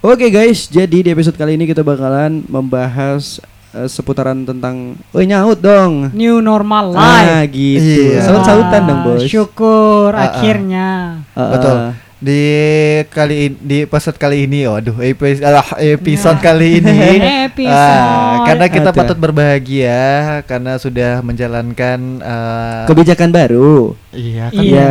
Oke guys, jadi di episode kali ini kita bakalan membahas eh, seputaran tentang Oh nyaut dong New normal Ah life. gitu Iya. Saut-sautan dong bos Syukur Ah, ah. akhirnya. Ah, ah. Betul. Di kali in- di episode kali ini, waduh, episode, episode Nah. kali ini, Episode. ah, karena kita Ada. patut berbahagia karena sudah menjalankan, eh, Kebijakan baru iya kan, Iya.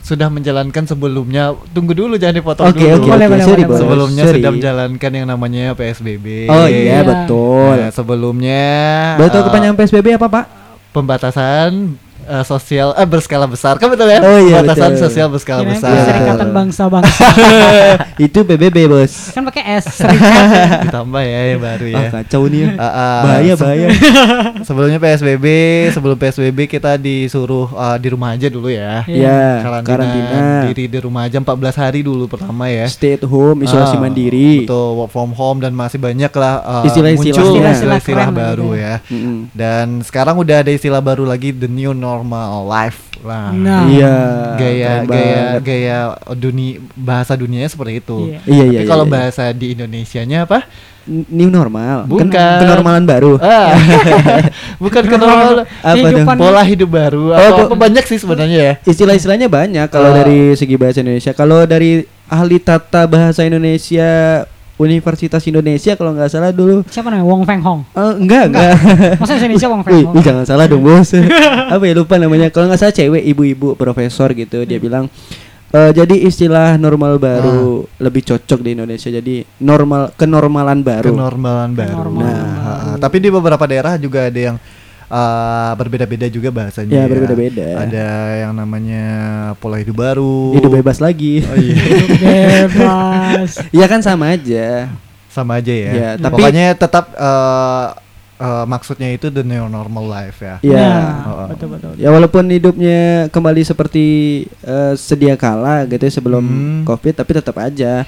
Sudah menjalankan sebelumnya. Tunggu dulu, jangan dipotong Oke dulu. Boleh, oke boleh, sorry. Sebelumnya Sorry. sudah menjalankan yang namanya PSBB. Oh iya Iya. betul Nah, sebelumnya Boleh tahu eh, kepanjangan PSBB apa pak? pembatasan eh, sosial eh berskala besar kan betul ya? Oh iya, pembatasan betul. sosial berskala Kirain besar. Iya, Serikatan bangsa-bangsa. Itu PBB bos kan pakai S. Serikat. Ditambah ya yang baru ya. Ah kacau nih ya Ah, ah. Bahaya bahaya Sebelumnya PSBB, sebelum PSBB kita disuruh uh, di rumah aja dulu ya. Ya Karantina, karantina diri di rumah aja 14 hari dulu pertama ya. Stay at home isolasi Ah, mandiri Betul, work from home dan masih banyak lah uh, Istilah-istilahnya. muncul Istilah-istilah istilah keren baru gitu. ya. Mm-mm. Dan sekarang udah ada istilah baru lagi the new normal life lah. Nah. Iya gaya gaya banget. gaya dunia bahasa dunianya seperti itu. Iya. Iya iya Tapi iya, kalau iya. bahasa di Indonesianya apa? New normal Bukan. Ken- Kenormalan baru Ah, bukan kenal Apa dong? Pola hidup baru Oh, atau po- apa banyak sih sebenarnya ya. Istilah-istilahnya banyak kalau Ah. dari segi bahasa Indonesia. Kalau dari ahli tata bahasa Indonesia Universitas Indonesia kalau nggak salah dulu Siapa namanya? Wong Feng Hong. Eh, enggak enggak. Masa Indonesia Wong Feng Wih, Hong? wih, jangan salah dong bos. Apa ya lupa namanya. Kalau nggak salah cewek ibu-ibu profesor gitu dia bilang eh, jadi istilah normal baru lebih cocok di Indonesia. Jadi normal kenormalan baru. Kenormalan baru. Kenormalan Nah, baru. ah, tapi di beberapa daerah juga ada yang ah, berbeda-beda juga bahasanya. Ya, berbeda-beda. Ada yang namanya pola hidup baru. Hidup bebas lagi. Oh iya. Hidup bebas. Iya kan sama aja. Sama aja ya. Ya, tapi- Pokoknya tetap eh, eh, maksudnya itu the new normal life ya. Iya. Nah, Oh, oh. betul betul. Ya walaupun hidupnya kembali seperti eh, sedia kala gitu ya sebelum Hmm. Covid tapi tetap aja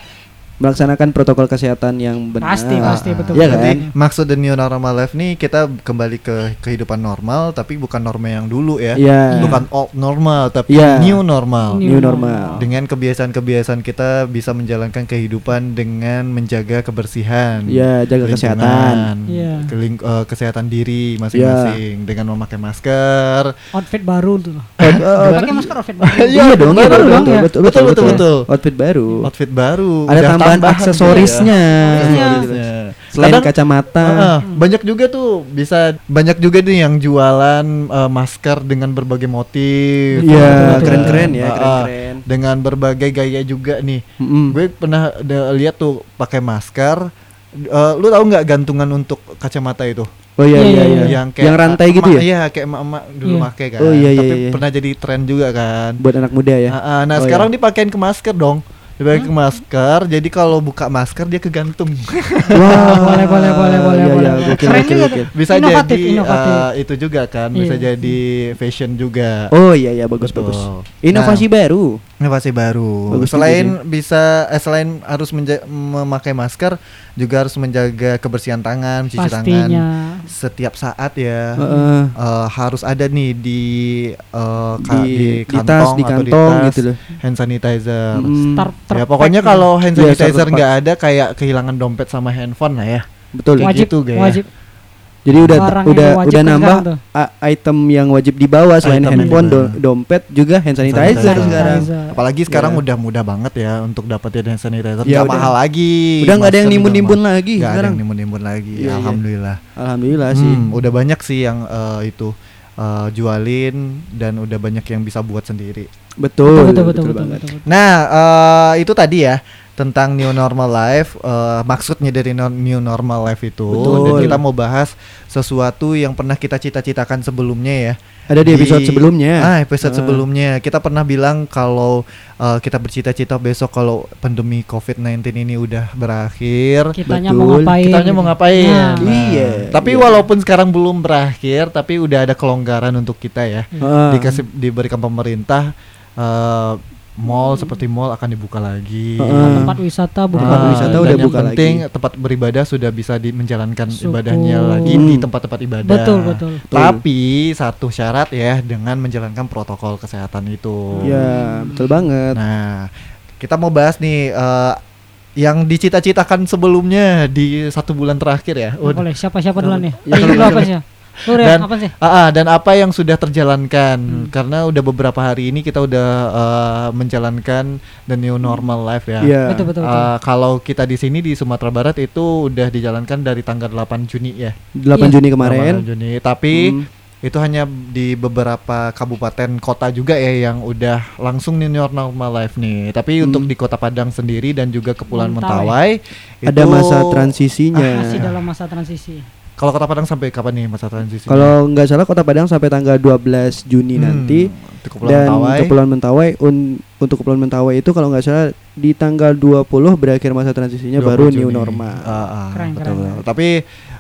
melaksanakan protokol kesehatan yang benar. Pasti, pasti, betul. Iya betul. kan? Jadi maksud the new normal life nih kita kembali ke kehidupan normal tapi bukan norma yang dulu ya. Iya. Bukan old normal tapi Iya. new normal. New normal. Dengan kebiasaan-kebiasaan kita bisa menjalankan kehidupan dengan menjaga kebersihan. Iya, jaga lingkungan, kesehatan. Iya. keling- eh, kesehatan diri masing-masing dengan memakai masker. Outfit baru tuh. Oh, oh, oh, Pakai masker outfit baru. iya dong, iya betul, dong betul, ya. betul, Betul, betul. Outfit baru. Outfit baru. Ada Udah tambahan aksesorisnya. Aksesorisnya. Selain Kadang- kacamata. Ah, banyak juga tuh bisa banyak juga nih yang jualan eh, masker dengan berbagai motif. Iya, gitu keren-keren ya, keren-keren. Dengan berbagai gaya juga nih. Mm-mm. Gue pernah lihat tuh pakai masker. Eh, lu tahu nggak gantungan untuk kacamata itu? Oh iya Iya, iya iya, iya. iya. Yang, rantai gitu ya? Iya, kayak emak-emak dulu Iya. pakai kan. Oh, iya, iya, Tapi iya. pernah jadi tren juga kan. Buat anak muda ya. Ah, ah, nah Oh, sekarang iya. dipakein ke masker dong. Dipakai ke masker, jadi kalau buka masker dia kegantung. Wah, boleh, boleh, boleh, boleh, iya, boleh. iya, gokil, Keren gokil. Bisa Inovatif, jadi inovatif. eh, itu juga kan, bisa Iya. jadi fashion juga. Oh iya iya bagus Betul. bagus. Inovasi baru. Inovasi baru. Bagus juga selain bisa eh, selain harus menja- memakai masker, juga harus menjaga kebersihan tangan, cuci tangan Pastinya. setiap saat ya. Heeh. Eh, harus ada nih di ka- Di- di, di tas, kantong di atau kantong tas, gitu loh. hand sanitizer. Mm, Start Ya pokoknya kalau hand Iya, sanitizer nggak ada kayak kehilangan dompet sama handphone lah ya. betul. Kayak wajib gitu, Gaya. wajib Jadi udah Barang udah udah nambah item yang wajib dibawa selain Item handphone, do- dompet juga hand sanitizer Sanitizer. sekarang. Sanitizer. Apalagi sekarang Ya. udah mudah banget ya untuk dapetin hand sanitizer. Ya, Nggak udah. mahal lagi. Udah nggak ada yang nimbun-nimbun lagi Nggak ada yang nimbun-nimbun lagi. Iya. Alhamdulillah. Alhamdulillah sih. Hmm, udah banyak sih yang eh, itu eh, jualin dan udah banyak yang bisa buat sendiri. Betul, betul betul betul betul, banget. betul, betul. Nah, eh, itu tadi ya tentang new normal life. eh, maksudnya dari no- new normal life itu Betul. dan kita mau bahas sesuatu yang pernah kita cita-citakan sebelumnya ya. Ada di episode sebelumnya. Ah, episode Ah. sebelumnya kita pernah bilang kalau eh, kita bercita-cita besok kalau pandemi COVID-19 ini udah berakhir, kitanya Betul. mau ngapain kitanya mau ngapain? Nah, Iya. Tapi iya. walaupun sekarang belum berakhir, tapi udah ada kelonggaran untuk kita ya. Ah. Dikasih diberikan pemerintah eh, mall seperti mall akan dibuka lagi. Heeh. tempat wisata buka Tempat Ah, wisata dan udah buka penting lagi. tempat beribadah sudah bisa di, menjalankan Syukur. ibadahnya lagi di tempat-tempat ibadah. betul betul Tapi satu syarat ya dengan menjalankan protokol kesehatan itu. Ya, betul banget. Nah, kita mau bahas nih eh, yang dicita-citakan sebelumnya di satu bulan terakhir ya. Nah, boleh siapa siapa duluan Ya, ya, lu apa sih lu Ren, Dan apa sih Ah, ah, dan apa yang sudah terjalankan Hmm. karena udah beberapa hari ini kita udah eh, menjalankan the new normal life ya. Iya. betul betul, betul. Eh, kalau kita di sini di Sumatera Barat itu udah dijalankan dari tanggal 8 Juni ya. 8 Iya. Juni kemarin. 8 Juni. Tapi Hmm. itu hanya di beberapa kabupaten kota juga ya yang udah langsung new normal life nih. Tapi Hmm. untuk di Kota Padang sendiri dan juga Kepulauan Mentawai. Mentawai, Ada itu- masa transisinya. masih dalam masa transisi Kalau Kota Padang sampai kapan nih masa transisi? Kalau nggak salah Kota Padang sampai tanggal 12 Juni Hmm, nanti dan Mentawai. Kepulauan Mentawai un- untuk Kepulauan Mentawai itu kalau nggak salah di tanggal 20 berakhir masa transisinya 20 baru Juni. new normal. Ah, ah, Keren, betul, keren. betul. Tapi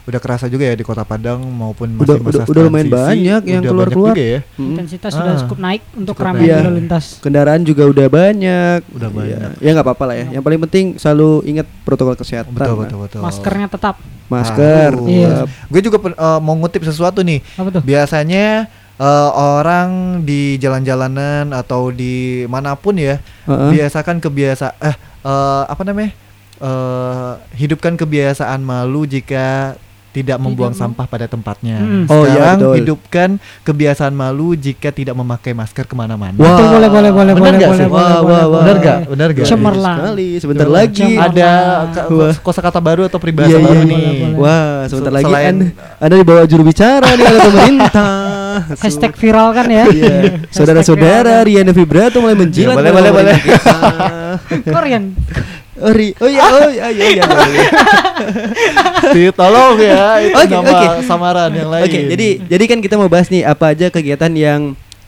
udah kerasa juga ya di Kota Padang maupun Udah- masih masa udah- udah lumayan banyak yang udah keluar-keluar. juga ya. Mm. intensitas Ah. sudah cukup naik untuk Cukup ramai naik. lalu Iya. lintas Kendaraan juga udah banyak. Udah Iya. banyak. Ya nggak apa-apa lah ya. Yang paling penting selalu ingat protokol kesehatan. Betul betul betul. maskernya tetap Masker. Ah, Iya. Gue juga eh, mau ngutip sesuatu nih. apa tuh Biasanya eh, orang di jalan-jalanan atau di mana pun ya Heeh. biasakan kebiasa eh eh, apa namanya eh, hidupkan kebiasaan malu jika tidak membuang mem- sampah pada tempatnya. Mm. Oh, iya, Sekarang betul. hidupkan kebiasaan malu jika tidak memakai masker ke mana-mana. Wah. Betul, boleh boleh boleh Bener boleh nggak boleh sih? boleh boleh, wah, boleh. Bener gak? Bener gak? Cemerlang. Sekali. Sebentar Betul. lagi. Cemerlang. Ada kosakata baru atau peribahasa Iya, baru iya, nih. boleh, boleh. Wah, sebentar Se- lagi selain- anda, anda dibawa juru bicara nih oleh pemerintah. hashtag viral kan ya Iya. Saudara-saudara, Rian Vibrato mulai menjilat. boleh, boleh, boleh. kita. Korean Oh, oh iya, oh iya, iya, iya. iya. Tolong ya itu Oke, nama oke. samaran yang lain. Oke, jadi jadi kan kita mau bahas nih apa aja kegiatan yang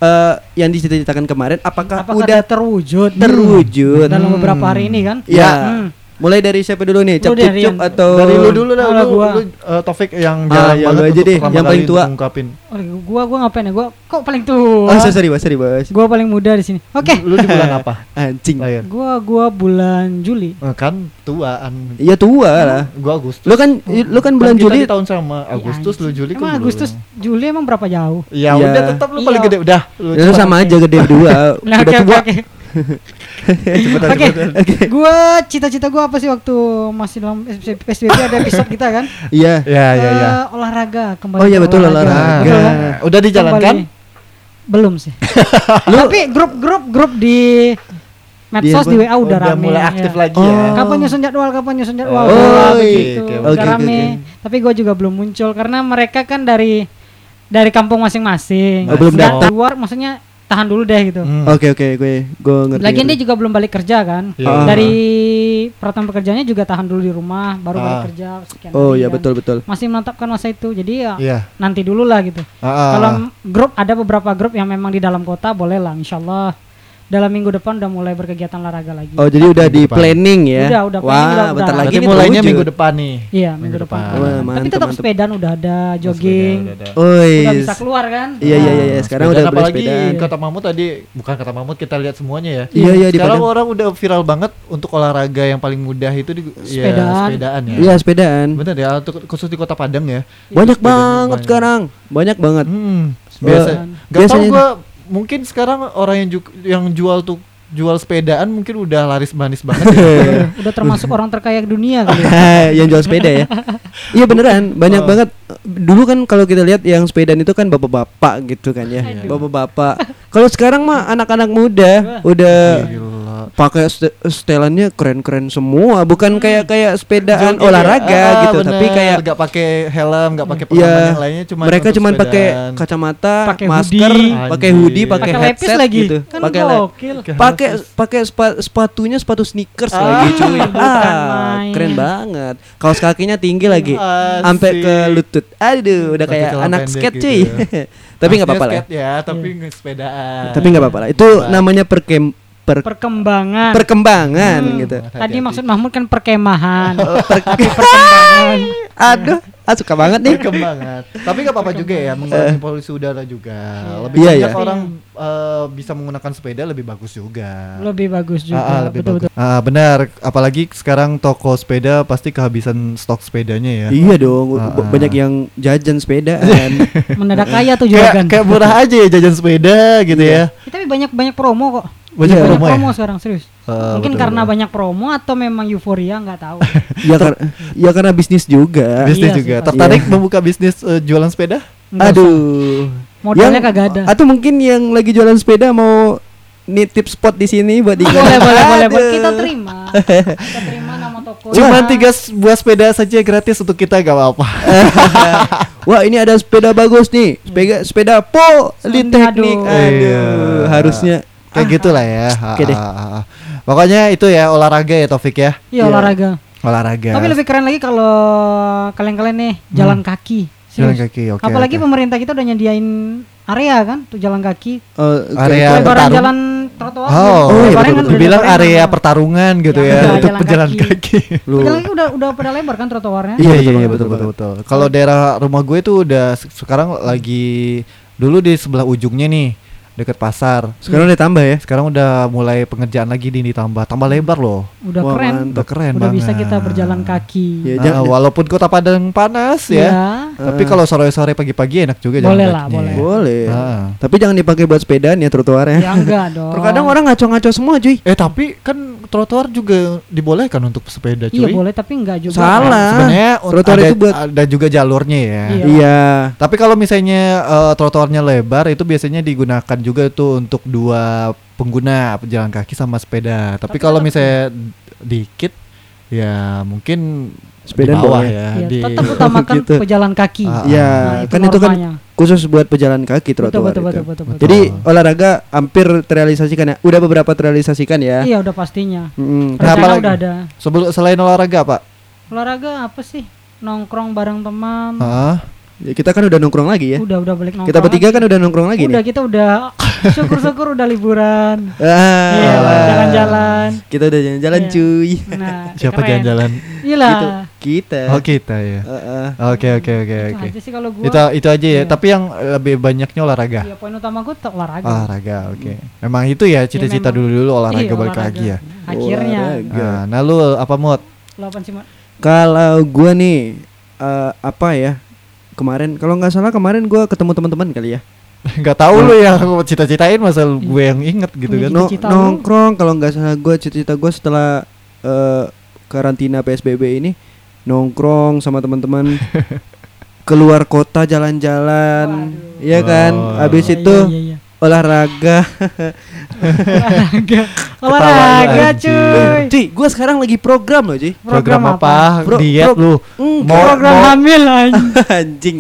eh yang dicita-citakan kemarin apakah, apakah udah terwujud terwujud? dalam Hmm. beberapa hari ini kan Ya. Hmm. Mulai dari siapa dulu nih? Cap Cup Cup atau dari lu dulu lah, lu, gua- lu, eh, Taufik yang Ah, ya, aja deh, yang paling tua. ngungkapin. Oh, gua gua ngapain ya gua kok paling tua Oh, sorry, Bos, sorry, Bos. gua paling muda di sini oke Lu di bulan apa? Anjing. Lahir. gua gua bulan Juli Eh, Kan tuaan. Iya tua lah. Gua Agustus. Lu kan lu kan bulan Kan kita Juli di tahun sama Agustus, Ya, lu. Juli kan emang belum. Agustus Juli emang berapa jauh Ya Iya. udah tetap lu Iya. paling gede udah. Lu Ya, sama aja gede berdua. Nah, Udah tua. oke Cepetan, Oke, cepetan. gua cita-cita gua apa sih waktu masih dalam PSBB ada episode kita kan? Iya. Ya ya ya. Eh, olahraga kembali. Oh iya, betul, Nah, olahraga. Betul kan? udah dijalankan? Kembali. Belum sih. Tapi grup-grup grup di medsos Di di? WA udah, rame. mulai aktif ya. lagi Oh. ya. Kapan nyusun jadwal? Kapan nyusun jadwal? Oh, oke, begitu. udah rame. oke. Tapi gua juga belum muncul karena mereka kan dari dari kampung masing-masing. Oh, belum datang. Keluar maksudnya tahan dulu deh gitu. Hmm. Oke oke gue gue ngerti. Lagian dia juga belum balik kerja kan. Iya. Ah. Dari peraturan pekerjaannya juga tahan dulu di rumah, baru balik Ah. kerja sekian Oh iya kan. betul betul. Masih menetapkan masa itu. Jadi ya Iya. nanti dulu lah gitu. Ah, ah. Kalau grup ada beberapa grup yang memang di dalam kota boleh lah insyaallah dalam minggu depan udah mulai berkegiatan olahraga lagi. Oh jadi udah Minggu di depan. planning ya? Udah, udah Wah planning, udah- bentar udah. lagi Berarti mulainya minggu depan nih. Iya minggu, Minggu depan. depan. Wah, Tapi mantap, tetap mantap. sepedaan udah ada, jogging, Sepeda udah ada. Oi. udah bisa keluar kan? Iya iya iya. Nah, Sekarang sepedaan udah apalagi bersepedaan. kata Mamut tadi bukan kata Mamut kita lihat semuanya ya. Iya iya di Sekarang Padang. orang udah viral banget untuk olahraga yang paling mudah itu di ya, Sepedaan. sepedaan ya. Iya sepedaan. Bener ya, untuk khusus di Kota Padang ya. Banyak Sepedaan banget sekarang. Banyak banget. Hmm, Sepedaan. biasa. Gak tau Biasanya- gua mungkin sekarang orang yang ju- yang jual tuh jual sepedaan mungkin udah laris manis banget ya. udah termasuk orang terkaya dunia kali ya. yang jual sepeda ya. Iya beneran, banyak Oh. banget. Dulu kan kalau kita lihat yang sepedaan itu kan bapak-bapak gitu kan ya. Aduh. Bapak-bapak. Kalau sekarang mah anak-anak muda udah Gila. Pakai setelannya keren-keren semua, bukan kayak kayak sepedaan ya. olahraga Ah, gitu, bener. tapi kayak nggak pakai helm, nggak pakai Iya, yang lainnya cuma mereka cuman pakai kacamata, Pakai masker, pakai hoodie, pakai headset lagi. gitu. Kan Pakai pakai pakai sepatunya sepatu sneakers Ah, lagi cuy. bukan Ah, keren banget. Kaos kakinya tinggi lagi. Sampai ke lutut. Aduh, udah kayak anak skate gitu cuy. ya. Tapi nggak apa-apa lah. ya. skate ya, tapi sepedaan. Tapi nggak apa-apa lah. Itu namanya perkem per Perkembangan. perkembangan Hmm. gitu. Tadi maksud Mahmud kan perkemahan. Oh, per- Tapi perkembangan. Aduh, ah, suka banget nih. Perkembangan. Tapi nggak apa-apa juga ya mengurangi polusi udara juga. Lebih Iya, banyak iya. orang eh, bisa menggunakan sepeda lebih bagus juga. Lebih bagus juga. Ah, ah, lebih betul bagus. Ah, benar. Apalagi sekarang toko sepeda pasti kehabisan stok sepedanya ya. Iya dong, Ah, ah. banyak yang jajan sepedaan. betul. Mendadak kaya tuh Kayak juragan. kayak murah aja ya jajan sepeda gitu ya. Ya, tapi banyak banyak promo kok. Banyak Iya. promo ya. promo sekarang serius. Eh, Mungkin betul, karena betul. banyak promo atau memang euforia nggak tahu. ya, kar- ya karena bisnis juga. bisnis Iya juga. Tertarik Iya. membuka bisnis eh, jualan sepeda? Nggak usah. Aduh. Modalnya Yang- kagak ada. Atau mungkin yang lagi jualan sepeda mau nitip spot di sini buat di boleh boleh boleh boleh. Aduh. kita terima kita terima nama toko Cuma tiga buah sepeda saja gratis untuk kita gak apa-apa. Wah ini ada sepeda bagus nih Sepeda, sepeda Politeknik Aduh. Aduh Iya. Harusnya Kayak gitulah ya. Oke deh. Ah, ah, ah. Pokoknya itu ya olahraga ya Taufik ya. iya Iya. olahraga Olahraga. tapi lebih keren lagi kalau kalian-kalian nih jalan kaki Hmm. jalan Serius. kaki. Oke. apalagi oke. pemerintah kita udah nyediain area kan tuh jalan kaki oh, Area lebaran jalan trotoar Oh, Oh, iya, betul, kan betul. lebaran area pertarungan gitu Ya, ya, udah untuk jalan pejalan kaki. kaki. Lu jalan kaki udah udah pada lebar kan trotoarnya Iya, Iya betul, iya iya betul, betul betul. Kalau daerah rumah gue tuh udah se- sekarang lagi dulu di sebelah ujungnya nih deket pasar. Sekarang udah tambah ya Sekarang udah mulai pengerjaan lagi di ditambah tambah lebar loh. udah Wah, keren mantap. Udah keren udah bisa banget. kita berjalan kaki Iya, Nah, jangan- walaupun kota Padang panas ya. Iya. Tapi Eh. kalau sore-sore pagi-pagi enak juga jalan Boleh lah, kakinya. boleh. Boleh Ah. Tapi jangan dipakai buat sepedaan ya trotoarnya ya enggak dong Terkadang orang ngaco-ngaco semua cuy Eh tapi kan trotoar juga dibolehkan untuk sepeda cuy. iya boleh tapi enggak juga Salah. Sebenarnya Trotoar ada, itu buat- ada juga jalurnya ya. Iya. Iya Tapi kalau misalnya eh, trotoarnya lebar itu biasanya digunakan juga tuh untuk dua pengguna pejalan kaki sama sepeda. Tapi, Tapi kalau misalnya dikit ya mungkin Sepeda di bawah boleh. ya. Iya, di tetap utamakan gitu. pejalan kaki Ah, Iya Nah, kan itu kan khusus buat pejalan kaki betul trotoar betul itu. betul betul, betul. Jadi Betul. olahraga hampir terrealisasikan ya Udah beberapa terrealisasikan ya iya udah pastinya Mm-mm. Nah, apalagi? udah ada Sebelum selain olahraga, Pak. olahraga apa sih nongkrong bareng teman Heeh. Ya, Kita kan udah nongkrong lagi ya udah udah balik nongkrong Kita bertiga kan udah nongkrong lagi udah nih kita udah syukur-syukur udah liburan Ah, iya lah. jalan-jalan Kita udah jalan-jalan Iya. cuy nah Siapa jalan-jalan? iya Gitu. Kita Oh, kita ya. Heeh. Oke, oke, oke, Itu oke. aja sih kalau gua Itu itu aja ya. Iya. Tapi yang lebih banyaknya olahraga. iya poin utama tetap olahraga Olahraga, oke. Memang itu ya cita-cita memang. dulu-dulu olahraga Iya, balik olahraga. lagi ya. akhirnya Olahraga. Nah, nah lu apa mod? lo apa sih? Kalau gua nih eh, apa ya? Kemarin kalau nggak salah kemarin gua ketemu teman-teman kali ya. Gak tahu lu yang aku cita-citain masa gue yang inget gitu kan. No- nongkrong kalau nggak salah gua cita-cita gua setelah eh, karantina PSBB ini nongkrong sama teman-teman keluar kota jalan-jalan, ya kan? Oh. Habis Iya, itu iya, iya. Olahraga. olahraga olahraga cuy Cuy, gua sekarang lagi program loh, cuy. Program, apa? Pro- Diet pro- lu. Enggak. Mau- program mau- hamil anjing. anjing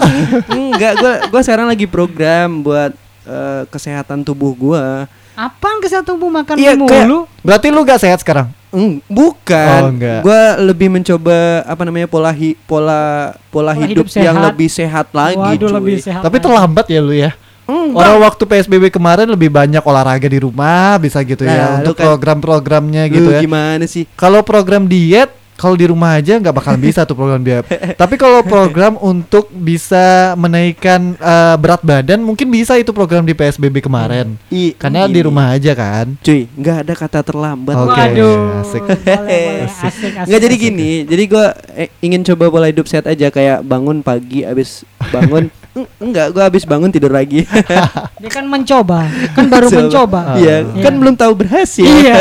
enggak gua gua sekarang lagi program buat eh, kesehatan tubuh gua apaan kesehatan tubuh makan Iya, mulu Berarti lu gak sehat sekarang? Eng, bukan Oh, gua lebih mencoba apa namanya pola hi- pola pola Pola hidup, hidup yang lebih sehat lagi waduh cuy. lebih sehat Tapi lagi. terlambat ya lu ya. Enggak. Orang waktu PSBB kemarin lebih banyak olahraga di rumah bisa gitu ya Nah, lu untuk kan- program-programnya Lu gitu ya. gimana sih Kalau program diet kalau di rumah aja nggak bakal bisa tuh program diet. Tapi kalau program untuk bisa menaikkan eh, berat badan mungkin bisa itu program di PSBB kemarin. I, Karena di gini. rumah aja kan. cuy nggak ada kata terlambat Oke, waduh asik. boleh, boleh. asik, asik, Nggak jadi asik. gini, jadi gua eh, ingin coba pola hidup sehat aja kayak bangun pagi abis bangun enggak gua abis bangun tidur lagi. dia kan mencoba kan baru Coba. mencoba Iya, Iya. kan belum tahu berhasil. Iya.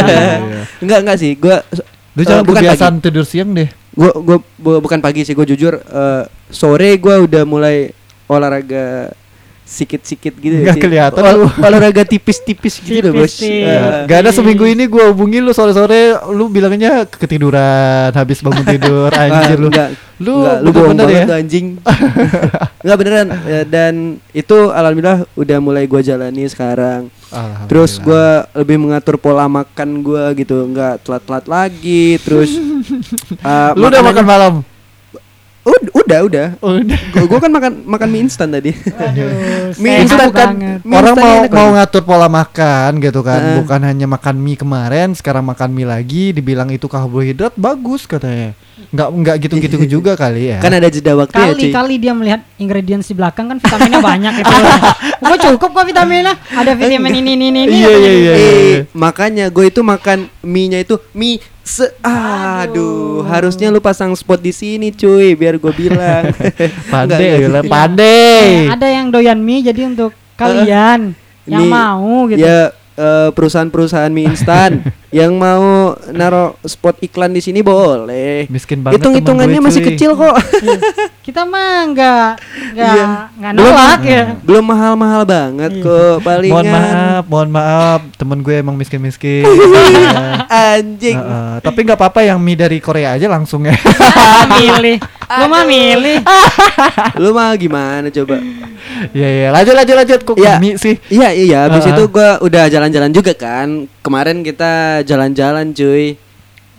enggak enggak sih, gua Lu Eh, jangan bukan kebiasaan tidur siang deh. gua gua bu- bukan pagi sih, gua jujur eh, sore gua udah mulai olahraga sikit-sikit gitu Nggak sih. kelihatan Ol- olahraga tipis-tipis gitu, Bos. Tipis-tipis. Eh, Gak ada seminggu ini gua hubungin lu sore-sore lu bilangnya ketiduran habis bangun tidur anjir ah, lu. enggak, Lu enggak, lu bohong bener-bener banget ya. tuh, anjing. enggak beneran Ya, dan itu alhamdulillah udah mulai gua jalani sekarang. Terus gua lebih mengatur pola makan gua gitu, nggak telat-telat lagi. Terus uh, lu udah makan malam. Ud- udah, udah. Udah. Gua, gua kan makan makan mie instan tadi. Aduh, Mie instan kan mie Orang instan mau enak mau ngatur pola makan gitu kan, Heeh. bukan hanya makan mie kemarin, sekarang makan mie lagi, dibilang itu karbohidrat bagus katanya. Nggak nggak gitu-gitu juga kali ya. Kan ada jeda waktu ya, cuy. Kali-kali dia melihat ingredients di belakang kan vitaminnya banyak itu. Gue cukup kok vitaminnya. Ada vitamin ini ini ini. Iya, katanya. iya, iya. Eh, makanya gue itu makan mie-nya itu mie se aduh, harusnya lu pasang spot di sini cuy biar gue bilang. pandai ya, pandai. Ada yang doyan mie jadi untuk kalian yang Ini- mau gitu. Ya perusahaan-perusahaan mie instan yang mau naro spot iklan di sini boleh. Miskin banget Hitung hitungannya masih kecil kok. Kita mah nggak nggak Iya. nggak Belum- nolak ya. Belum mahal-mahal banget Iya. kok palingan. Mohon maaf, mohon maaf, temen gue emang miskin-miskin. Anjing. Heeh, tapi nggak apa-apa yang mie dari Korea aja langsung ya. Ah, milih. Lu mah milih. Lu mah gimana coba? Iya iya, lanjut lanjut lanjut kok Iya. mie sih. Iya iya, habis Ah. itu gua udah jalan-jalan juga kan. Kemarin kita jalan-jalan cuy.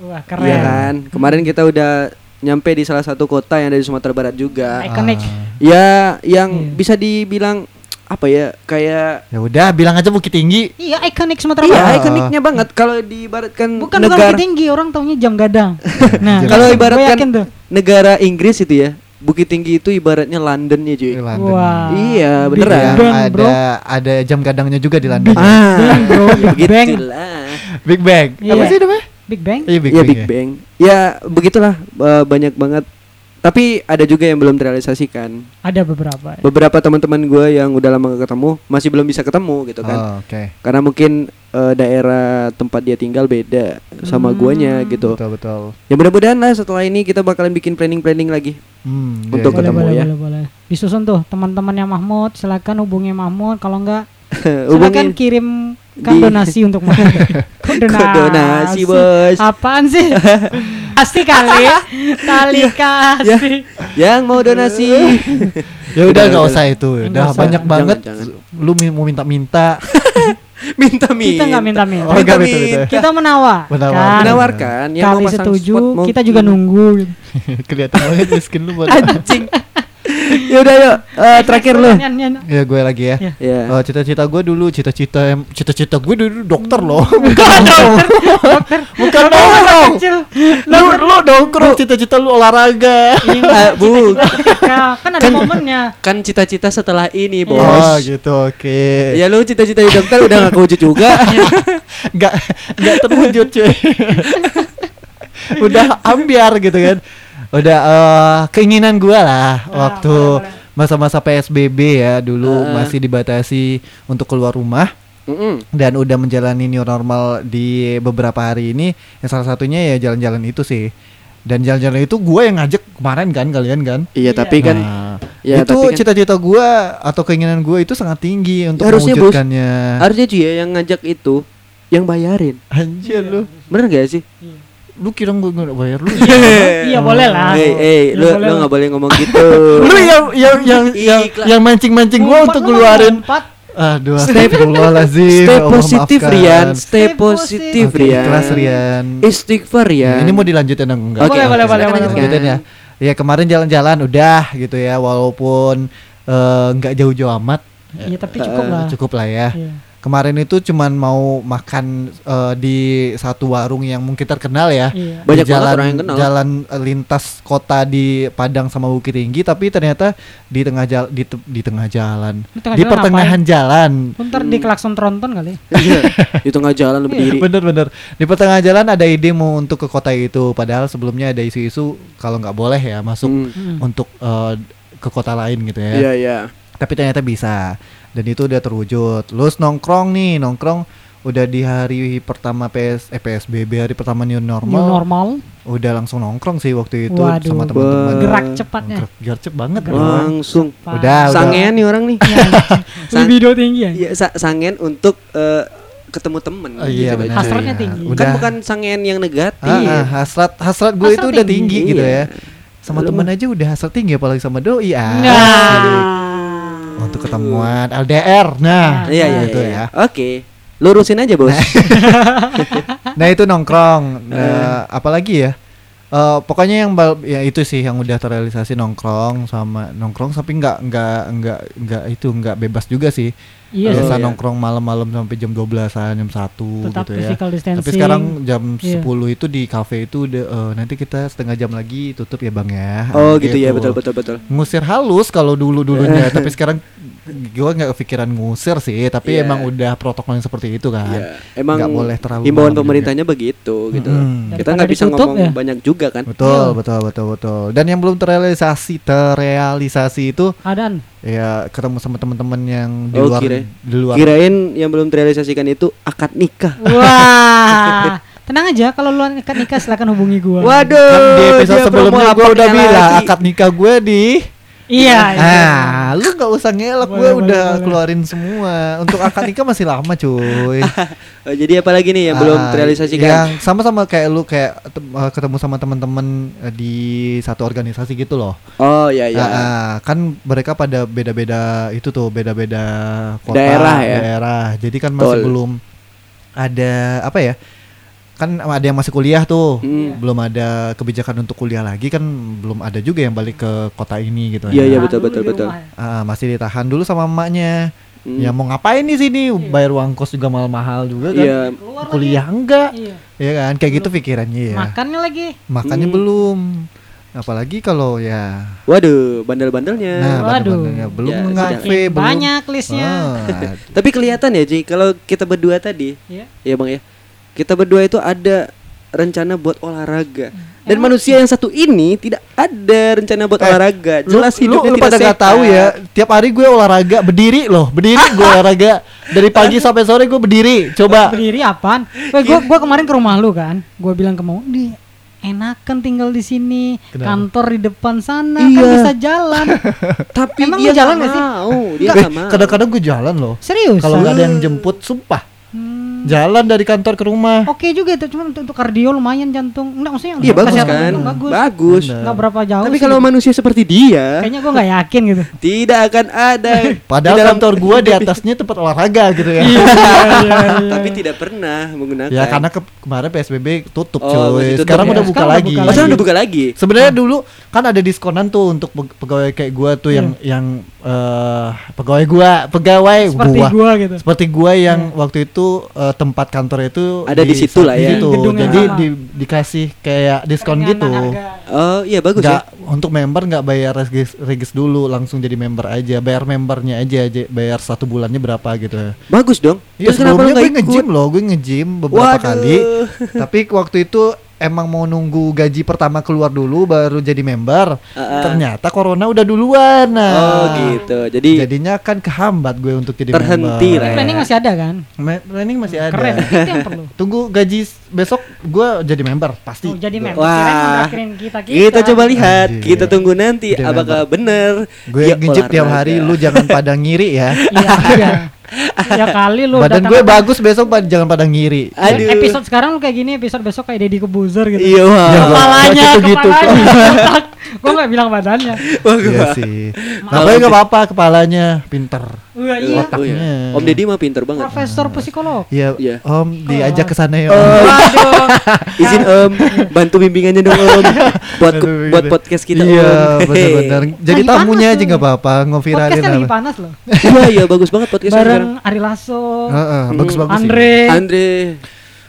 Wah, Iya keren. kan? Kemarin kita udah nyampe di salah satu kota yang dari Sumatera Barat juga. Iconic. Ya, yang Iya. bisa dibilang apa ya? Kayak Ya udah, bilang aja Bukit Tinggi. Iya, iconic Sumatera Iya, Barat. ikoniknya banget kalau diibaratkan Bukan bukan negara Bukit tinggi, orang taunya jam gadang. Nah, kalau ibaratkan negara Inggris itu ya, Bukit Tinggi itu ibaratnya London ya, cuy. London. Wah. Iya, Big beneran. Bang, ada bro. ada jam gadangnya juga di London. Ah, Bang, bro, Big Bang. begitulah. Big Bang. Apa Iya. sih namanya? Big Bang. Iya Big Iya Bang. Big ya. Bang. Ya begitulah eh, banyak banget. Tapi ada juga yang belum terrealisasikan. Ada beberapa. Beberapa teman-teman gue yang udah lama gak ketemu masih belum bisa ketemu gitu kan. Oh, Oke. Karena mungkin eh, daerah tempat dia tinggal beda sama Hmm. guanya gitu. Betul betul. Ya mudah-mudahan lah setelah ini kita bakalan bikin planning-planning lagi. Hmm, Untuk iya, ketemu boleh, ya. boleh, boleh. Disusun tuh teman-temannya Mahmud, silakan hubungi Mahmud. Kalau enggak, silakan kirimkan di- donasi untuk Mahmud. Donasi? donasi, Bos. Apaan sih? Pasti kali. Tali Ya. kasih. yang mau donasi. Ya udah nggak usah itu. Udah usah. banyak Jangan, banget. jangan. Lu mi- mau minta-minta. minta minta. Kita nggak minta-minta. Oh, nggak minta-minta. Kita menawar. Menawar. Menawarkan yang Kali mau setuju, spot mau kita juga nunggu. Kelihatan banget miskin lu buat. Anjing. Ya udah yuk eh, terakhir lu. Nyan, nyan. Ya gue lagi ya. Ya. Ya. Oh, cita-cita gue dulu cita-cita em- cita-cita gue dulu dokter loh. Bukan dong. Bukan dong. Kecil. Lu lu dongkrong cita-cita lu olahraga. Eh, bu, kan ada momennya. kan cita-cita setelah ini, Oh Bos. gitu oke. Ya lu cita-cita jadi dokter udah gak kewujud juga. Nggak nggak terwujud cuy. Udah ambiar gitu kan. Udah eh, keinginan gua lah waktu boleh, boleh. masa-masa PSBB ya dulu Ah. masih dibatasi untuk keluar rumah Mm-mm. dan udah menjalani new normal di beberapa hari ini yang salah satunya ya jalan-jalan itu sih dan jalan-jalan itu gue yang ngajak kemarin kan kalian kan Iya, tapi kan Nah, ya itu tapi kan cita-cita gue atau keinginan gue itu sangat tinggi untuk Harusnya, Bos. mewujudkannya harusnya cuy ya yang ngajak itu yang bayarin. anjir lu Bener gak sih? Lu kira gue nggak bayar lu Iya, boleh lah. Eh, eh, Ya, lu boleh lu lah. gak boleh ngomong gitu. lu yang yang yang yang, yang mancing-mancing gue Ngumpat untuk ngumpat. aduh Stay- astagfirullahaladzim Stay ya Allah, positif maafkan. Rian, stay Stay positif Rian. ikhlas Rian Istighfar ya. ini mau dilanjutin atau enggak Oke, Boleh, boleh, boleh, boleh. Lanjutin ya. Ya kemarin jalan-jalan udah gitu ya walaupun eh, nggak jauh-jauh amat. Iya, tapi cukup Eh, lah. Cukup lah ya. Iya. Kemarin itu cuman mau makan eh, di satu warung yang mungkin terkenal ya. Iya. Di Banyak banget jalan, orang yang kenal. Jalan lintas kota di Padang sama Bukit Tinggi tapi ternyata di tengah jalan di, te- di tengah jalan. Di tengah di jalan pertengahan jalan. Ntar di klakson tronton kali. Iya, di tengah jalan lu berdiri. Bener-bener di pertengahan jalan ada ide mau untuk ke kota itu padahal sebelumnya ada isu-isu kalau nggak boleh ya masuk Hmm. Hmm. untuk eh, ke kota lain gitu ya. Iya, iya. Tapi ternyata bisa dan itu udah terwujud. Terus nongkrong nih, nongkrong udah di hari pertama PS eh, PSBB hari pertama new normal, New normal. udah langsung nongkrong sih waktu itu Waduh. sama teman-teman. Gerak cepatnya. Gerak, gerak cepet banget. Langsung. Cepat. Udah, udah. Sangean nih orang nih. Sang- Libido tinggi ya. Iya, sa- sangen untuk eh, ketemu temen. Oh, iya gitu. Hasratnya iya. tinggi. Kan Udah. bukan sangen yang negatif. Ah, ah, hasrat hasrat gue itu Hasrat udah tinggi. tinggi, gitu Iya. ya. Sama temen aja udah hasrat tinggi apalagi sama doi ah. Nah. Untuk ketemuan LDR. Nah, Iya, iya, itu iya. ya. Oke. Lurusin aja, Bos. Nah itu nongkrong. Nah, apalagi ya? Eh, pokoknya yang bal- ya itu sih yang udah terrealisasi nongkrong sama nongkrong tapi nggak nggak nggak nggak itu nggak bebas juga sih. Iya. Biasa iya. nongkrong malam-malam sampai jam 12-an, jam 1 Tetap gitu ya. distancing. Tapi sekarang jam Iya. 10 itu di cafe itu udah eh, nanti kita setengah jam lagi tutup ya Bang ya. oh, Nah, gitu ya, betul betul betul. Ngusir halus kalau dulu-dulunya, tapi sekarang gue nggak kepikiran ngusir sih, tapi Iya. emang udah protokol yang seperti itu kan. Iya, emang Nggak boleh terlalu himbauan malam juga. pemerintahnya begitu gitu. Mm-mm. Kita nggak bisa ditutup ngomong ya. banyak juga kan. Betul, Iya. betul, betul, betul. Dan yang belum terrealisasi, terrealisasi itu Adan. Ya ketemu sama teman-teman yang di Oh, luar kira- di luar. Kirain yang belum terrealisasikan itu akad nikah. Wah. Tenang aja kalau lu nikah nikah silakan hubungi gua. Waduh. Kan di episode dia sebelumnya gue udah bilang akad nikah gue di Iya, iya. Ah, lu gak usah ngelak, gue udah boleh. keluarin semua. Untuk akad nikah masih lama, cuy. Oh, jadi apa lagi nih yang belum Ah, terrealisasikan? Yang sama-sama kayak lu kayak eh, ketemu sama teman-teman eh, di satu organisasi gitu loh. Oh iya iya. Ah, ah, kan mereka pada beda-beda itu tuh, beda-beda kota, Daerah ya? daerah. Jadi kan masih Betul. belum ada apa ya? Kan ada yang masih kuliah tuh. Hmm. Belum ada kebijakan untuk kuliah lagi kan belum ada juga yang balik ke kota ini gitu Iya, ya. iya, Tahan betul, betul, betul. ya. Ah, masih ditahan dulu sama emaknya. Hmm. Ya mau ngapain di sini? Bayar uang kos juga mahal-mahal juga kan. Iya. Kuliah enggak? Iya. Ya kan kayak gitu pikirannya ya. Makannya lagi. Makannya Hmm. belum. Apalagi kalau ya Waduh, bandel-bandelnya. nah Waduh. bandel-bandelnya belum Ya, ngafe belum banyak listnya. Ah, Tapi kelihatan ya, Ci, kalau kita berdua tadi, Iya. ya Bang ya. Kita berdua itu ada rencana buat olahraga. Dan Emang- manusia yang satu ini tidak ada rencana buat Eh, olahraga. lu, Jelas lu, hidupnya lu tidak pada sehat. gak tahu ya tiap hari gue olahraga berdiri loh berdiri gue olahraga dari pagi sampai sore gue berdiri coba Berdiri apaan? Weh, gua gua kemarin ke rumah lu kan. Gua bilang ke mau di enakan tinggal di sini. Kenapa? Kantor di depan sana kan Iya. bisa jalan. Tapi Emang dia lu jalan nggak nggak sih? mau, dia Eh, kadang-kadang gue jalan loh Serius? kalau nggak ada yang jemput sumpah Hmm, jalan dari kantor ke rumah Oke juga itu cuma untuk, untuk kardio lumayan jantung. Enggak maksudnya Iya bagus kesehatan kan? bagus. Bagus. Enggak berapa jauh. Tapi sih. kalau manusia seperti dia, kayaknya gua nggak yakin gitu. tidak akan ada padahal di dalam kantor gue di atasnya tempat olahraga gitu ya Iya, tapi tidak pernah menggunakan. ya karena ke- kemarin psbb tutup Oh, cuy tutup sekarang ya. udah buka Sekarang lagi buka Oh, sekarang udah buka lagi. Sebenarnya dulu kan ada diskonan tuh untuk pe- pegawai kayak gua tuh yang yang eh, pegawai gua, pegawai Seperti gua. gua gitu. Seperti gua yang waktu itu eh, tempat kantor itu Ada di situ lah ya. situ. Di gedung Jadi sama. di- dikasih kayak diskon gitu. harga. Oh, iya bagus Nggak, ya. untuk member nggak bayar regis, regis dulu langsung jadi member aja bayar membernya aja aja bayar satu bulannya berapa gitu Bagus dong. Iya Terus sebelumnya gue ikut? nge-gym loh, gue nge-gym beberapa Waduh. kali. Tapi waktu itu emang mau nunggu gaji pertama keluar dulu baru jadi member. Ah, ah. Ternyata corona udah duluan. Nah. Oh, gitu. Jadi Jadinya kan kehambat gue untuk jadi Terhenti member. lah ya. Planning masih ada kan? Me- planning masih ada. Keren. Itu yang perlu. Tunggu gaji besok gue jadi member pasti. Oh, jadi member. Wah. Kita, kita coba lihat, Anjir. kita tunggu nanti Jadi apakah bener Gue ngejip tiap hari, lu jangan pada ngiri ya. Iya, iya. Ya kali lu Badan gue bagus besok pa- jangan pada ngiri. Aduh. Episode sekarang lu kayak gini, episode besok kayak Deddy Kebuzer gitu. Iya. Ya, Kepalanya, gitu-gitu. kepalanya. Gua nggak bilang badannya. Iya sih. Maaf. Tapi nggak apa-apa kepalanya pinter. Wah, iya. Otak. Oh, iya. Otaknya. Om Deddy mah pinter banget. Profesor psikolog. Iya, Iya. Om diajak ke sana ya. Oh. Om. Waduh. Izin Om, bantu bimbingannya dong Om. buat buat gitu. podcast kita Iya, benar-benar. Jadi tamunya aja nggak apa-apa, ngoviralin Podcast lagi apa. panas loh. Iya, iya bagus banget podcast Bareng Ari Lasso, Heeh, Hmm, bagus-bagus sih. Andre, Andre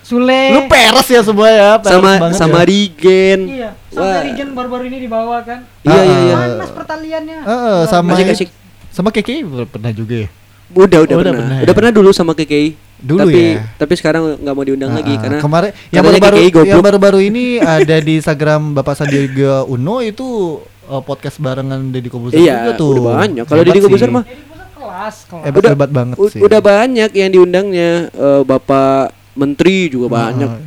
Sule. Lu peres ya semua ya, peres sama banget sama ya. Rigen. Iya, Wah. sampai Regen baru-baru ini dibawa kan. Iya, iya, iya. Panas pertaliannya. Heeh, sama Masih kasih sama Kiki pernah juga ya. Udah, udah, Oh, udah pernah. pernah Udah ya? pernah dulu sama KKI. Dulu tapi, ya. Tapi sekarang nggak mau diundang lagi Heeh, karena kemarin yang baru-baru yang baru-baru ini ada di Instagram Bapak Sandiaga Uno itu uh, podcast barengan Deddy Kobuzer Iya, juga tuh. udah banyak. Kalau Deddy Kobuzer sih. mah kelas, kelas. hebat Udah- hebat banget sih. udah banyak yang diundangnya eh, Bapak Menteri juga banyak. Heeh.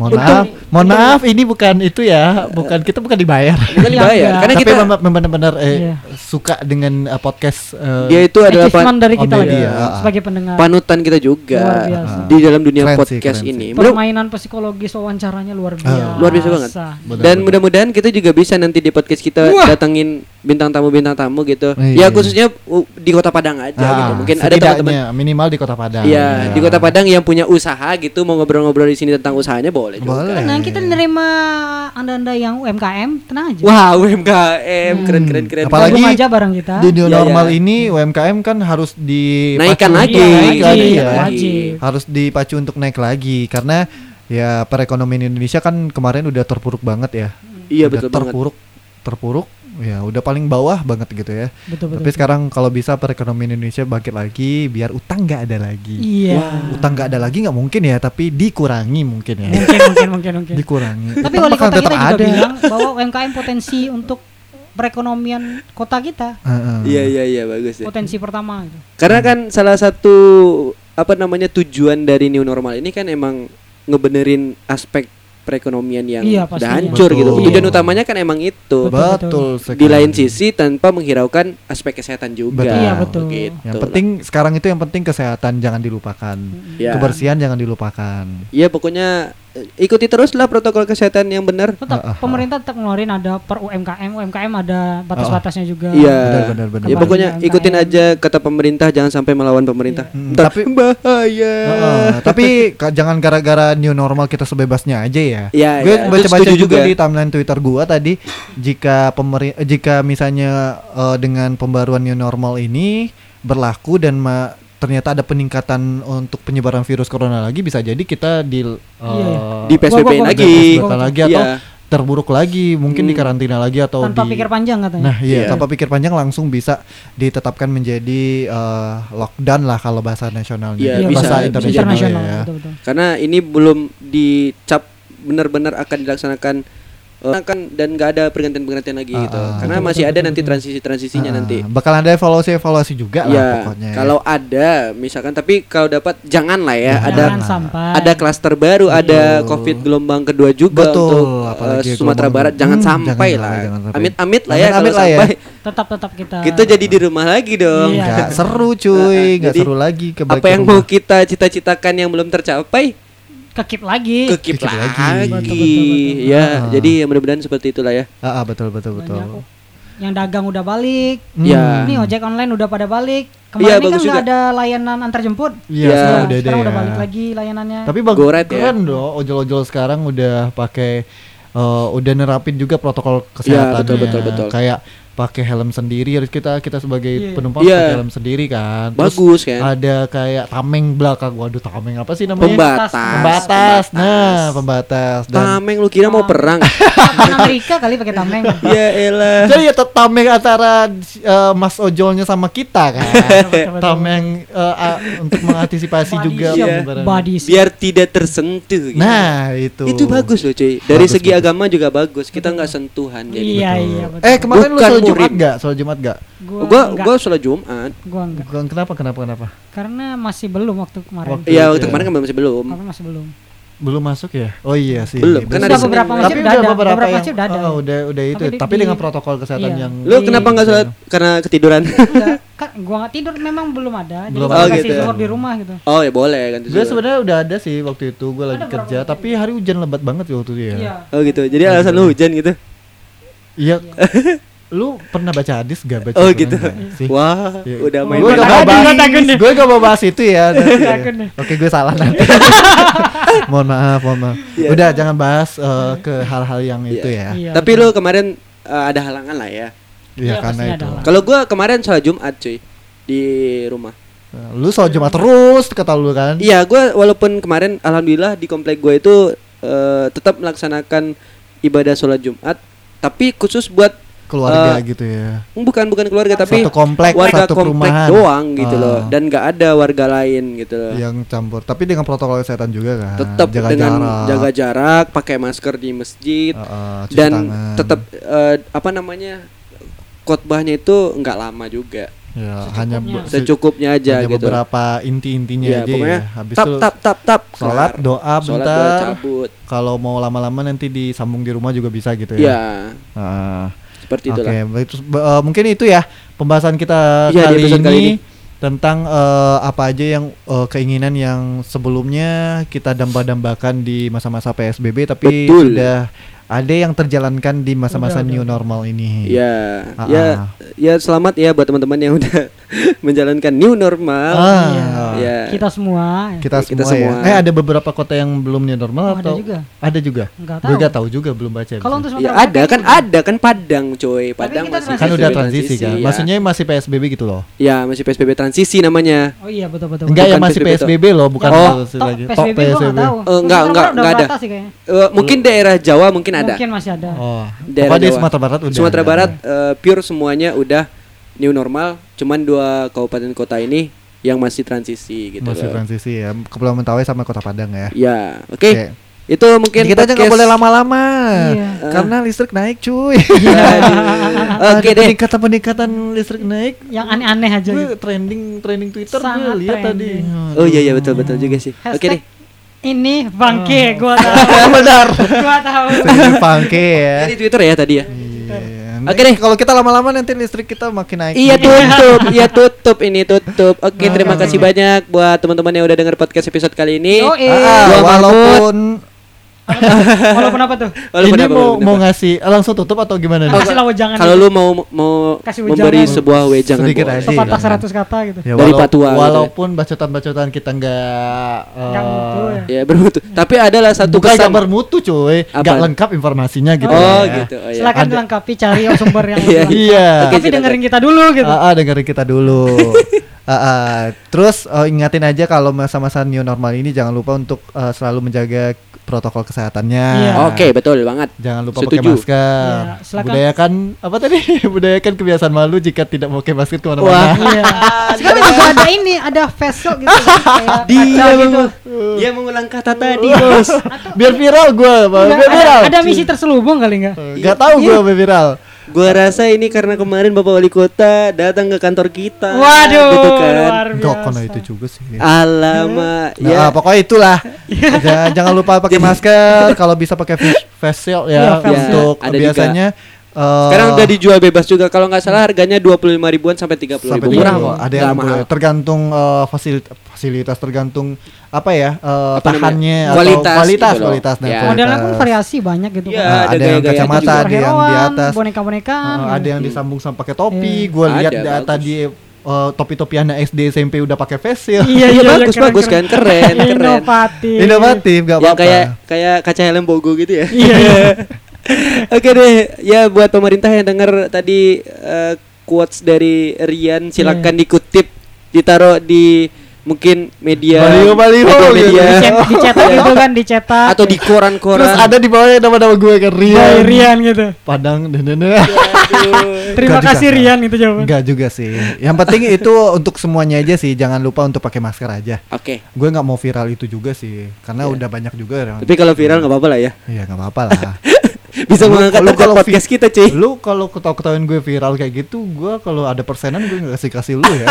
Mohon Untung- maaf, mohon maaf ini bukan itu ya, bukan kita bukan dibayar. Bukan Iya, dibayar. Karena Tapi kita memang benar-benar eh, Iya. suka dengan uh, podcast uh, dia itu adalah Achievement pa- dari kita lagi Deddy, ya. sebagai pendengar. panutan kita juga Luar biasa. di dalam dunia Keren sih, podcast keren ini. sih. Permainan psikologis wawancaranya luar Ah. biasa. Luar biasa banget. Benar, dan mudah-mudahan kita juga bisa nanti di podcast kita Wah. datangin bintang tamu bintang tamu gitu. Iya. Ya khususnya uh, di Kota Padang aja Ah, gitu. Mungkin ada teman-teman minimal di Kota Padang. Iya, di Kota Padang yang punya usaha gitu mau ngobrol-ngobrol di sini tentang usahanya boleh juga. Boleh. Nah, kita menerima anda-anda yang UMKM, tenang aja. Wah, UMKM keren keren keren. Apalagi aja bareng kita. Di new Iya, normal iya. ini UMKM kan harus di Naikkan lagi. Iya, naik lagi ya. Harus dipacu untuk naik lagi karena ya perekonomian Indonesia kan kemarin udah terpuruk banget ya. Iya Udah betul banget. terpuruk terpuruk ya udah paling bawah banget gitu ya. Betul betul. Tapi sekarang kalau bisa perekonomian Indonesia bangkit lagi biar utang nggak ada lagi. Iya. Utang nggak ada lagi nggak mungkin ya, tapi dikurangi mungkin ya. Mungkin mungkin mungkin mungkin. Dikurangi. Tapi Utang wali bakal kota kita tetap juga ada. bilang bahwa UMKM potensi untuk perekonomian kota kita Heeh. Iya iya iya bagus ya. potensi pertama gitu. Karena kan salah satu apa namanya tujuan dari new normal ini kan emang ngebenerin aspek perekonomian yang Iya, udah hancur gitu. Betul. Tujuan utamanya kan emang itu. Betul, Betul sekali. Di lain sisi tanpa menghiraukan aspek kesehatan juga. Betul. Iya, betul. Gitu Yang lah. penting sekarang itu yang penting kesehatan jangan dilupakan. Ya. Kebersihan jangan dilupakan. Iya pokoknya ikuti terus lah protokol kesehatan yang benar. Tetap Ah, ah, ah. pemerintah tetap ngeluarin ada per UMKM, UMKM ada batas-batasnya juga. Iya. Benar, benar. Ya pokoknya ke ikutin UMKM. aja kata pemerintah jangan sampai melawan pemerintah. Hmm, Ntar tapi- bahaya. Heeh, tapi jangan gara-gara new normal kita sebebasnya aja ya. Iya, gue iya. baca-baca juga, setuju di timeline Twitter gua tadi jika pemeri eh, jika misalnya eh, dengan pembaruan new normal ini berlaku dan ma- ternyata ada peningkatan untuk penyebaran virus corona lagi bisa jadi kita di Iya. di PSBB lagi. PSBB lagi atau Iya. terburuk lagi mungkin Hmm. di karantina lagi atau Tanpa di pikir panjang katanya. Nah, iya, Iya. tanpa pikir panjang langsung bisa ditetapkan menjadi eh, lockdown lah kalau bahasa nasionalnya. Iya, Iya, bisa, bahasa bisa internasional internasional, ya. betul betul. Karena ini belum dicap benar-benar akan dilaksanakan kan dan nggak ada pergantian-pergantian lagi Ah, gitu. ah. Karena Betul, masih betul, ada betul, nanti transisi-transisinya Ah, nanti. bakal ada evaluasi-evaluasi juga lah Ya, pokoknya. ya. kalau ada misalkan tapi kalau dapat jangan lah ya, Jangan. ada Jangan sampai ada klaster baru, ada Betul. Covid gelombang kedua juga Betul, untuk apalagi eh, Sumatera Barat. Jangan Hmm, sampai jangan lah. Amit-amit lah ya Amit-amit kalau lah ya. sampai. tetap tetap kita Kita jadi di rumah lagi dong. Iya. nggak seru cuy, Ah, ah, nggak jadi seru lagi ke Apa yang mau kita cita-citakan yang belum tercapai, kekip lagi. kekip Kekip lagi. lagi. Betul, betul, betul. Ya, Ah. jadi ya mudah-mudahan seperti itulah ya. Ah, ah, betul betul betul. Banyak yang dagang udah balik. Hmm. Ya. Ini ojek online udah pada balik. Iya, Kemarin ini kan nggak juga. ada layanan antar jemput. Iya, Ya. sekarang Nah, udah ada sekarang udah ya. balik lagi layanannya. Tapi bagus ya. keren dong. Ojol-ojol sekarang udah pakai eh, udah nerapin juga protokol kesehatan. betul, betul, betul. Kayak pakai helm sendiri harus kita kita sebagai Iya. penumpang Iya. pakai helm sendiri kan. Terus Bagus kan? Ada kayak tameng belakang. Waduh, tameng apa sih namanya? Pembatas. Pembatas. Nah, pembatas dan Tameng lu kira mau perang? Kan Amerika kali pakai tameng. ya elah. jadi ya tameng antara eh, Mas ojolnya sama kita kan. Tameng eh, ah, untuk mengantisipasi juga body. Biar tidak tersentuh gitu. Nah, itu. itu bagus loh cuy. Dari Bagus, segi bagus. agama juga bagus. Kita nggak sentuhan jadi. Iya Betul. iya betul. Eh, kemarin lu Bukan sholat Jumat enggak? Sholat Jumat enggak? gua Gua enggak. gua sholat Jumat. Gua enggak. Bukan kenapa kenapa kenapa? Karena masih belum waktu kemarin. Waktu- Iya, Iya. waktu kemarin kan masih belum. Kemarin masih belum. Belum masuk ya? Oh iya sih. Belum, kan Belum. ada Sudah beberapa masjid Tapi udah udah ada. beberapa Beberapa yang masjid udah ada. oh, udah udah itu. Tapi di- Tapi di- dengan protokol kesehatan iya. yang Lu Di- kenapa nggak sholat karena ketiduran? Enggak, kan gua nggak tidur memang belum ada. Jadi Belum gua Oh, gitu. zuhur di rumah gitu. oh ya boleh kan. Gue sebenarnya udah ada sih waktu itu gue lagi kerja, tapi hari hujan lebat banget ya waktu itu ya. Iya. Oh gitu. Jadi alasan lu hujan gitu. Iya. Lu pernah baca hadis gak baca? Oh gitu. sih? Wah, Iya. udah main. Gue Gua gak mau bahas, gue gak mau bahas itu ya. ya. Nih. Oke, gue salah nanti. mohon maaf, mohon maaf. Iya. Udah jangan bahas eh, ke hal-hal yang Iya. itu ya. Iya, Tapi betul. lu kemarin eh, ada halangan lah ya. Iya Iya, karena itu. Kalau gua kemarin sholat Jumat cuy di rumah. Nah, Lu sholat Jumat terus kata lu kan? Iya, gua walaupun kemarin alhamdulillah di komplek gua itu eh, tetap melaksanakan ibadah sholat Jumat, tapi khusus buat Keluarga Eh, gitu ya. bukan bukan keluarga tapi satu komplek, warga satu komplek perumahan. doang gitu Ah. loh, dan nggak ada warga lain gitu loh. yang campur. Tapi dengan protokol kesehatan juga kan. tetap jaga dengan jarak. jaga jarak, pakai masker di masjid Heeh, cuci dan tangan. tetap eh, apa namanya khotbahnya itu nggak lama juga, ya, secukupnya. hanya be- secukupnya aja hanya gitu. beberapa inti-intinya Ya, aja ya. Habis tap itu tap tap tap sholat, kelar. doa bentar. doa, cabut. Kalau mau lama-lama nanti disambung di rumah juga bisa gitu ya. Ya, Ah, seperti Oke, itulah. baik, terus, be- eh, mungkin itu ya pembahasan kita di kali, ini kali ini. tentang eh, apa aja yang eh, keinginan yang sebelumnya kita damba-dambakan di masa-masa PSBB tapi Betul. sudah ada yang terjalankan di masa-masa new normal ini. Ya, Ah, ya, ah. ya selamat ya buat teman-teman yang udah menjalankan new normal. Ah, Iya. Ya. Kita semua. Kita, Kita semua, semua. ya. Eh ada beberapa kota yang belum new normal Oh, ada atau juga? Ada juga. Enggak Gue tahu. tahu juga belum baca. Kalau untuk Ya Sumatera ada kan ada kan Padang coy, Padang kita masih transisi. kan udah PSBB transisi kan. ya. Maksudnya masih PSBB gitu loh. Ya masih PSBB transisi namanya. Oh iya betul betul. Enggak ya masih PSBB PSBB loh, bukan Oh, PSBB lagi. PSBB tahu. Eh, enggak, enggak, enggak ada. batas sih kayaknya. Eh, mungkin daerah Jawa mungkin ada. Mungkin masih ada. Oh. Daerah Pokoknya di Jawa. Sumatera Barat udah. Sumatera ada. Barat eh, pure semuanya udah new normal, cuman dua kabupaten kota ini yang masih transisi gitu Masih loh. transisi ya. Kepulauan Mentawai sama Kota Padang ya. Ya, oke. Oke. Itu mungkin kita aja nggak podcast- boleh lama-lama Iya. karena listrik naik cuy. Aduh. Oke Ada deh. Peningkatan peningkatan listrik naik. Yang aneh-aneh aja Gue gitu. trending trending Twitter gue lihat tadi. Oh iya iya betul betul juga sih. Oke Hashtag deh. Ini Oh. bangke, gua tahu. Benar. gua tahu. Pangke ya. Di Twitter ya tadi ya. Iya. Oke deh. Kalau kita lama-lama nanti listrik kita makin naik. Iya tutup, iya tutup ini tutup. Oke, Nah, terima kasih banyak buat teman-teman yang udah denger podcast episode kali ini. Yoi. Ah, Gua walaupun Walaupun apa tuh? Walaupun ini apa, mau walaupun mau apa. ngasih langsung tutup atau gimana nih? Oh, kasih lah wejangan Kalau gitu. lu mau mau Kasih memberi sebuah wejangan Sedikit aja. sepatah. 100 kata gitu. Ya, Dari Patua. Walaupun bacotan-bacotan kita nggak Nggak eh, mutu ya. Ya bermutu. Tapi adalah satu bukan pesan. nggak bermutu cuy, Apa? nggak lengkap informasinya gitu. Oh, ya. gitu. Oh, ya. Silakan Ada- dilengkapi cari sumber yang Iya. lebih. Iya. Oke, Tapi dengerin kita dulu gitu. Ah, ah, dengerin kita dulu. Ah, ah. Terus eh, ingatin aja kalau masa-masa new normal ini jangan lupa untuk eh, selalu menjaga protokol kesehatannya. Iya. Oke, betul banget. Jangan lupa pakai Setuju. masker. Iya, silakan. Budayakan apa tadi? Budayakan kebiasaan malu jika tidak pakai masker Wah. ke mana-mana. Iya. Sekarang juga ada ini, ada face shield gitu kayak Dia gitu. dia mengulang kata tadi, Bos. Biar viral gue, Enggak, biar viral. ada, ada misi terselubung kali enggak? Gak tahu gue biar viral. Gua rasa ini karena kemarin Bapak Wali Kota datang ke kantor kita. Waduh, gitu kan. luar biasa. itu juga sih. Alamak, Nah, ya. pokoknya itulah. jangan, jangan lupa pakai masker. Kalau bisa pakai face, shield Iya, ya face untuk. Ada biasanya. Eh, Sekarang udah dijual bebas juga. Kalau nggak salah harganya 25 ribuan sampai 30 sampai ribu. Murah kok. Ada yang mahal. tergantung eh, fasilitas, fasilitas tergantung apa ya eh, Apa tahannya atau Kualitas kualitas gitu kualitas dan Ya. kualitas. Modelnya pun variasi banyak gitu Iya, kan. Nah, ada ada yang kacamata, ada yang di atas. boneka-bonekaan. Eh, ada yang disambung sama pakai topi. Iya. Gue lihat Ada, da- bagus. tadi eh, topi-topi anak SD SMP udah pakai face shield. Iya, Iya, iya, bagus, keren, bagus kan, keren, keren. Inovatif. Inovatif gak apa-apa. kayak kayak kaca helm Bogo gitu ya. Iya, iya. Oke deh, ya buat pemerintah yang denger tadi eh, quotes dari Rian silakan Iya. dikutip, ditaruh di mungkin media Baliho, baliho media, gitu. media Dicet- dicetak gitu kan, dicetak. atau di koran-koran. Terus ada di bawahnya nama-nama gue kan By Rian. Rian gitu. Padang dan dan dan. Aduh. Terima Enggak kasih juga. Rian itu jawaban. Enggak juga sih. Yang penting itu untuk semuanya aja sih. Jangan lupa untuk pakai masker aja. Oke. Gue nggak mau viral itu juga sih, karena Iya. udah banyak juga yang. Tapi kalau viral nggak apa-apa lah ya. Iya nggak apa-apa lah. Bisa Lu- mengangkat lu kalau podcast kita, cuy. lu kalau ketawa ketahuin gue viral kayak gitu, gue kalau ada persenan gue nggak kasih kasih lu ya.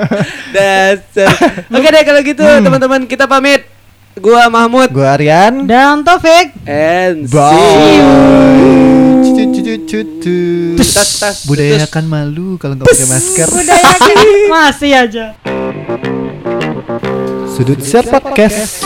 Dasar. Oke deh kalau gitu Hmm. teman-teman kita pamit. Gua Mahmud gue Aryan. Dan Taufik. and Bye. see you. Tas, Budayakan malu kalau nggak pakai masker. Udah yakin masih aja. Sudut Share Podcast.